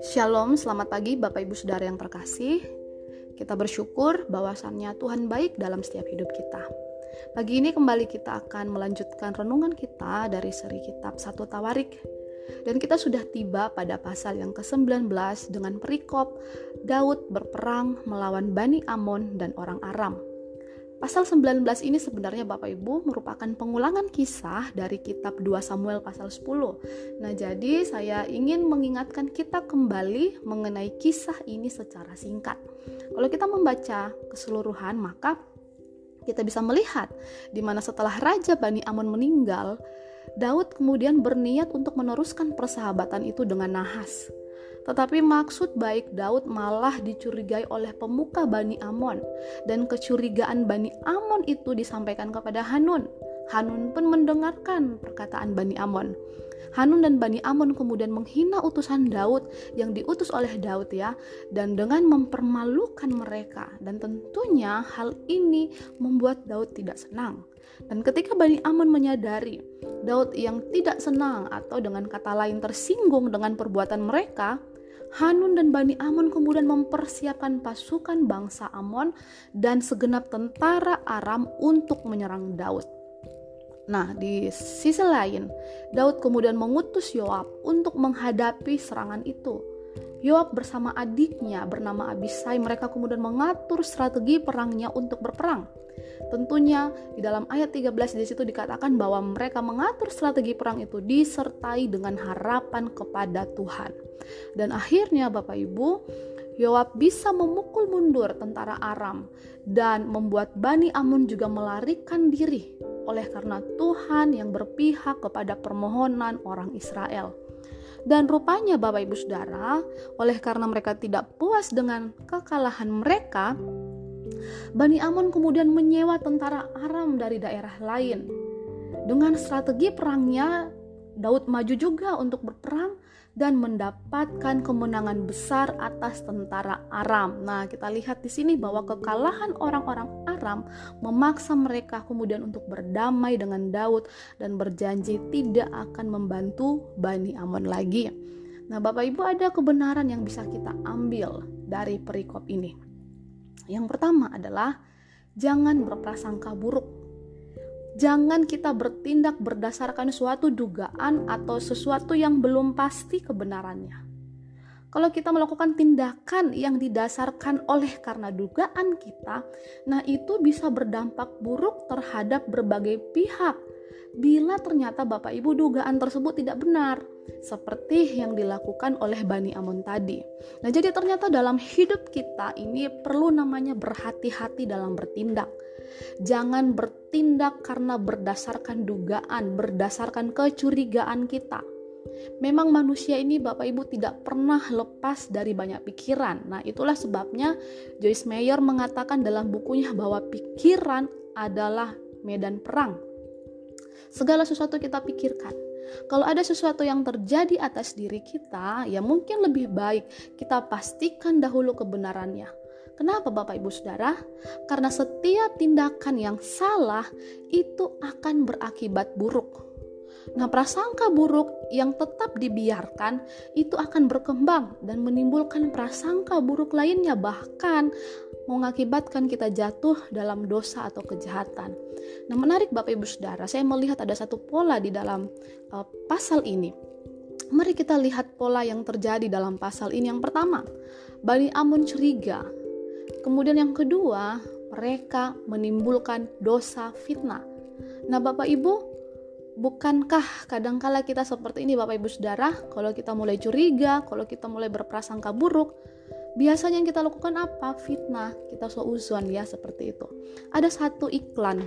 Shalom, selamat pagi Bapak Ibu Saudara yang terkasih. Kita bersyukur bahwasannya Tuhan baik dalam setiap hidup kita. Pagi ini kembali kita akan melanjutkan renungan kita dari seri kitab Satu Tawarik. Dan kita sudah tiba pada pasal yang ke-19 dengan perikop Daud berperang melawan Bani Amon dan orang Aram. Pasal 19 ini sebenarnya Bapak Ibu merupakan pengulangan kisah dari kitab 2 Samuel pasal 10. Nah, jadi saya ingin mengingatkan kita kembali mengenai kisah ini secara singkat. Kalau kita membaca keseluruhan, maka kita bisa melihat di mana setelah Raja Bani Amon meninggal, Daud kemudian berniat untuk meneruskan persahabatan itu dengan Nahas. Tetapi maksud baik Daud malah dicurigai oleh pemuka Bani Amon dan kecurigaan Bani Amon itu disampaikan kepada Hanun. Hanun pun mendengarkan perkataan Bani Amon. Hanun dan Bani Amon kemudian menghina utusan Daud yang diutus oleh Daud ya dan dengan mempermalukan mereka dan tentunya hal ini membuat Daud tidak senang. Dan ketika Bani Amon menyadari Daud yang tidak senang atau dengan kata lain tersinggung dengan perbuatan mereka, Hanun dan Bani Amon kemudian mempersiapkan pasukan bangsa Amon dan segenap tentara Aram untuk menyerang Daud. Nah, di sisi lain, Daud kemudian mengutus Yoab untuk menghadapi serangan itu. Yoab bersama adiknya bernama Abisai, mereka kemudian mengatur strategi perangnya untuk berperang. Tentunya di dalam ayat 13 di situ dikatakan bahwa mereka mengatur strategi perang itu disertai dengan harapan kepada Tuhan. Dan akhirnya Bapak Ibu, Yoab bisa memukul mundur tentara Aram dan membuat Bani Amun juga melarikan diri oleh karena Tuhan yang berpihak kepada permohonan orang Israel. Dan rupanya Bapak Ibu Saudara, oleh karena mereka tidak puas dengan kekalahan mereka, Bani Amun kemudian menyewa tentara Aram dari daerah lain. Dengan strategi perangnya, Daud maju juga untuk berperang dan mendapatkan kemenangan besar atas tentara Aram. Nah, kita lihat di sini bahwa kekalahan orang-orang Aram memaksa mereka kemudian untuk berdamai dengan Daud dan berjanji tidak akan membantu Bani Amon lagi. Nah, Bapak Ibu ada kebenaran yang bisa kita ambil dari perikop ini. Yang pertama adalah jangan berprasangka buruk Jangan kita bertindak berdasarkan suatu dugaan atau sesuatu yang belum pasti kebenarannya. Kalau kita melakukan tindakan yang didasarkan oleh karena dugaan kita, nah itu bisa berdampak buruk terhadap berbagai pihak. Bila ternyata Bapak Ibu dugaan tersebut tidak benar, seperti yang dilakukan oleh Bani Amon tadi. Nah, jadi ternyata dalam hidup kita ini perlu namanya berhati-hati dalam bertindak Jangan bertindak karena berdasarkan dugaan, berdasarkan kecurigaan kita. Memang manusia ini Bapak Ibu tidak pernah lepas dari banyak pikiran. Nah, itulah sebabnya Joyce Meyer mengatakan dalam bukunya bahwa pikiran adalah medan perang. Segala sesuatu kita pikirkan. Kalau ada sesuatu yang terjadi atas diri kita, ya mungkin lebih baik kita pastikan dahulu kebenarannya. Kenapa Bapak Ibu Saudara? Karena setiap tindakan yang salah itu akan berakibat buruk. Nah, prasangka buruk yang tetap dibiarkan itu akan berkembang dan menimbulkan prasangka buruk lainnya bahkan mengakibatkan kita jatuh dalam dosa atau kejahatan. Nah, menarik Bapak Ibu Saudara, saya melihat ada satu pola di dalam uh, pasal ini. Mari kita lihat pola yang terjadi dalam pasal ini. Yang pertama, Bani Amun curiga Kemudian yang kedua, mereka menimbulkan dosa fitnah. Nah, Bapak Ibu, bukankah kadangkala kita seperti ini Bapak Ibu Saudara, kalau kita mulai curiga, kalau kita mulai berprasangka buruk, biasanya yang kita lakukan apa? Fitnah, kita seuzon ya seperti itu. Ada satu iklan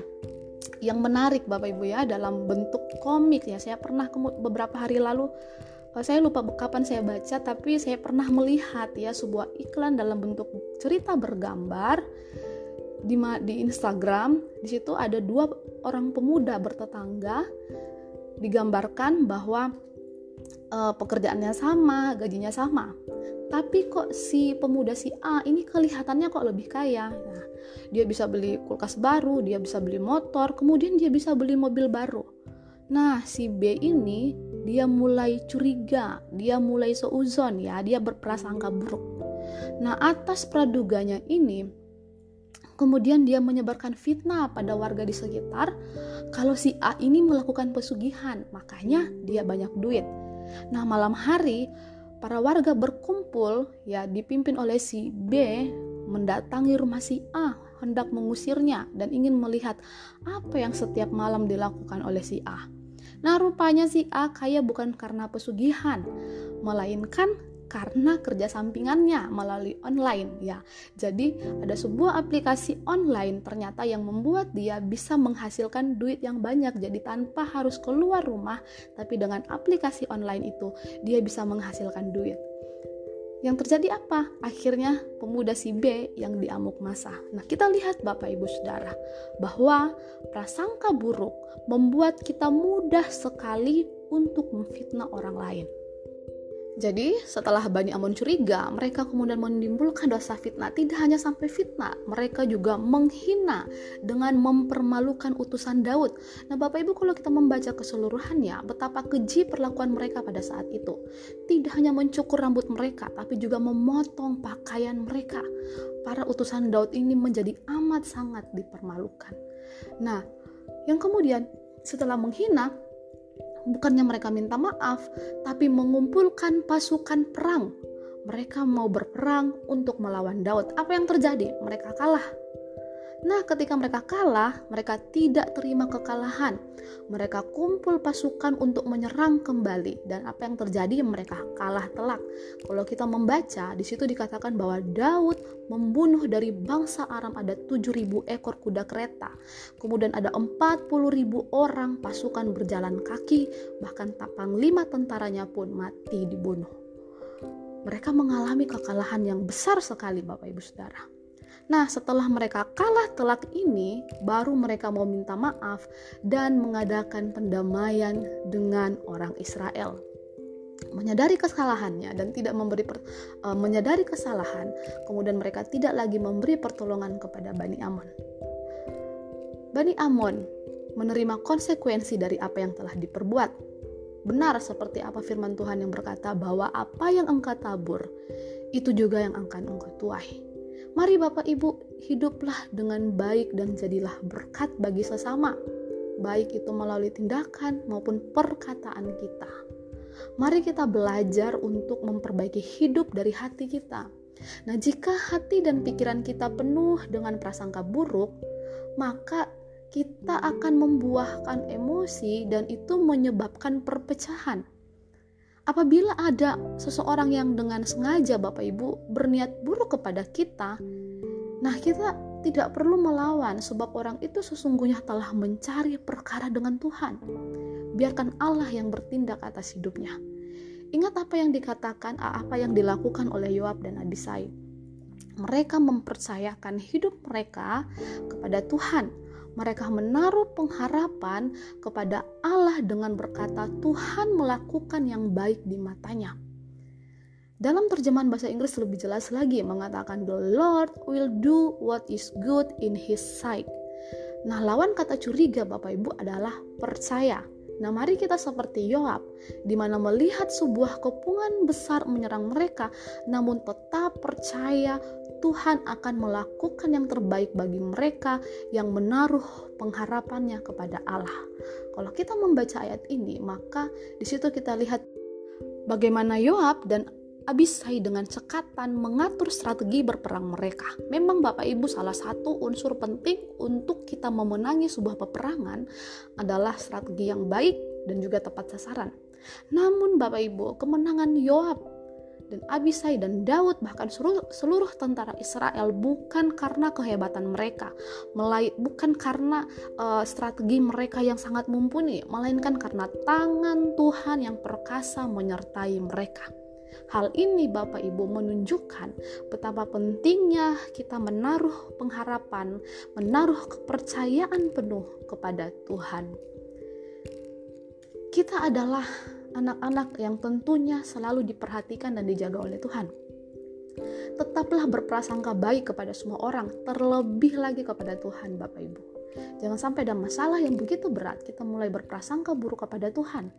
yang menarik Bapak Ibu ya dalam bentuk komik ya. Saya pernah beberapa hari lalu Eh, saya lupa kapan saya baca tapi saya pernah melihat ya sebuah iklan dalam bentuk cerita bergambar di di Instagram di situ ada dua orang pemuda bertetangga digambarkan bahwa uh, pekerjaannya sama gajinya sama. Tapi kok si pemuda si A ini kelihatannya kok lebih kaya? Nah dia bisa beli kulkas baru dia bisa beli motor kemudian dia bisa beli mobil baru. Nah, si B ini dia mulai curiga, dia mulai seuzon ya, dia berprasangka buruk. Nah, atas praduganya ini kemudian dia menyebarkan fitnah pada warga di sekitar kalau si A ini melakukan pesugihan, makanya dia banyak duit. Nah, malam hari para warga berkumpul ya dipimpin oleh si B mendatangi rumah si A hendak mengusirnya dan ingin melihat apa yang setiap malam dilakukan oleh si A. Nah, rupanya si A kaya bukan karena pesugihan, melainkan karena kerja sampingannya melalui online ya. Jadi ada sebuah aplikasi online ternyata yang membuat dia bisa menghasilkan duit yang banyak. Jadi tanpa harus keluar rumah, tapi dengan aplikasi online itu dia bisa menghasilkan duit. Yang terjadi apa? Akhirnya pemuda si B yang diamuk masa. Nah, kita lihat Bapak Ibu Saudara bahwa prasangka buruk membuat kita mudah sekali untuk memfitnah orang lain. Jadi, setelah Bani Amun curiga, mereka kemudian menimbulkan dosa fitnah. Tidak hanya sampai fitnah, mereka juga menghina dengan mempermalukan utusan Daud. Nah, Bapak Ibu, kalau kita membaca keseluruhannya, betapa keji perlakuan mereka pada saat itu. Tidak hanya mencukur rambut mereka, tapi juga memotong pakaian mereka. Para utusan Daud ini menjadi amat sangat dipermalukan. Nah, yang kemudian setelah menghina, bukannya mereka minta maaf, tapi mengumpulkan pasukan perang. Mereka mau berperang untuk melawan Daud. Apa yang terjadi? Mereka kalah. Nah, ketika mereka kalah, mereka tidak terima kekalahan. Mereka kumpul pasukan untuk menyerang kembali dan apa yang terjadi mereka kalah telak. Kalau kita membaca, di situ dikatakan bahwa Daud membunuh dari bangsa Aram ada 7000 ekor kuda kereta. Kemudian ada 40.000 orang pasukan berjalan kaki, bahkan tapang lima tentaranya pun mati dibunuh. Mereka mengalami kekalahan yang besar sekali Bapak Ibu Saudara. Nah, setelah mereka kalah telak ini, baru mereka mau minta maaf dan mengadakan pendamaian dengan orang Israel. Menyadari kesalahannya dan tidak memberi per, uh, menyadari kesalahan, kemudian mereka tidak lagi memberi pertolongan kepada Bani Amon. Bani Amon menerima konsekuensi dari apa yang telah diperbuat. Benar seperti apa firman Tuhan yang berkata bahwa apa yang engkau tabur, itu juga yang akan engkau tuai. Mari Bapak Ibu hiduplah dengan baik dan jadilah berkat bagi sesama, baik itu melalui tindakan maupun perkataan kita. Mari kita belajar untuk memperbaiki hidup dari hati kita. Nah, jika hati dan pikiran kita penuh dengan prasangka buruk, maka kita akan membuahkan emosi dan itu menyebabkan perpecahan. Apabila ada seseorang yang dengan sengaja Bapak Ibu berniat buruk kepada kita, nah kita tidak perlu melawan sebab orang itu sesungguhnya telah mencari perkara dengan Tuhan. Biarkan Allah yang bertindak atas hidupnya. Ingat apa yang dikatakan, apa yang dilakukan oleh Yoab dan Abisai. Mereka mempercayakan hidup mereka kepada Tuhan mereka menaruh pengharapan kepada Allah dengan berkata, "Tuhan melakukan yang baik di matanya." Dalam terjemahan bahasa Inggris lebih jelas lagi mengatakan, "The Lord will do what is good in His sight." Nah, lawan kata curiga, Bapak Ibu, adalah percaya. Nah, mari kita seperti Yoab, di mana melihat sebuah kepungan besar menyerang mereka, namun tetap percaya Tuhan akan melakukan yang terbaik bagi mereka yang menaruh pengharapannya kepada Allah. Kalau kita membaca ayat ini, maka di situ kita lihat bagaimana Yoab dan Abisai dengan cekatan mengatur strategi berperang mereka. Memang Bapak Ibu salah satu unsur penting untuk kita memenangi sebuah peperangan adalah strategi yang baik dan juga tepat sasaran. Namun Bapak Ibu, kemenangan Yoab dan Abisai dan Daud bahkan seluruh, seluruh tentara Israel bukan karena kehebatan mereka, melai, bukan karena uh, strategi mereka yang sangat mumpuni, melainkan karena tangan Tuhan yang perkasa menyertai mereka. Hal ini Bapak Ibu menunjukkan betapa pentingnya kita menaruh pengharapan, menaruh kepercayaan penuh kepada Tuhan. Kita adalah anak-anak yang tentunya selalu diperhatikan dan dijaga oleh Tuhan. Tetaplah berprasangka baik kepada semua orang, terlebih lagi kepada Tuhan, Bapak Ibu. Jangan sampai ada masalah yang begitu berat kita mulai berprasangka buruk kepada Tuhan.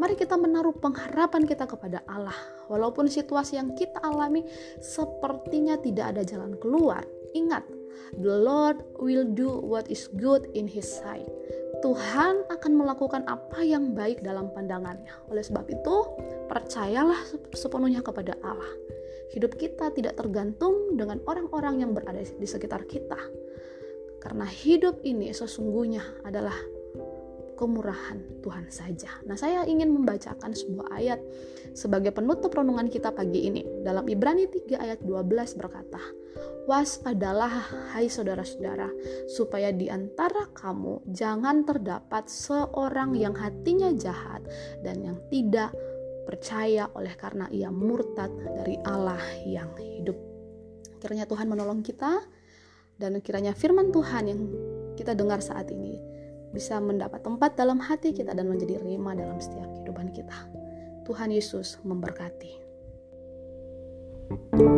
Mari kita menaruh pengharapan kita kepada Allah. Walaupun situasi yang kita alami sepertinya tidak ada jalan keluar. Ingat, the Lord will do what is good in his sight. Tuhan akan melakukan apa yang baik dalam pandangannya. Oleh sebab itu, percayalah sepenuhnya kepada Allah. Hidup kita tidak tergantung dengan orang-orang yang berada di sekitar kita. Karena hidup ini sesungguhnya adalah kemurahan Tuhan saja. Nah, saya ingin membacakan sebuah ayat sebagai penutup renungan kita pagi ini. Dalam Ibrani 3 ayat 12 berkata, Waspadalah hai saudara-saudara, supaya di antara kamu jangan terdapat seorang yang hatinya jahat dan yang tidak percaya oleh karena ia murtad dari Allah yang hidup. Kiranya Tuhan menolong kita dan kiranya firman Tuhan yang kita dengar saat ini bisa mendapat tempat dalam hati kita dan menjadi rima dalam setiap kehidupan kita. Tuhan Yesus memberkati. thank you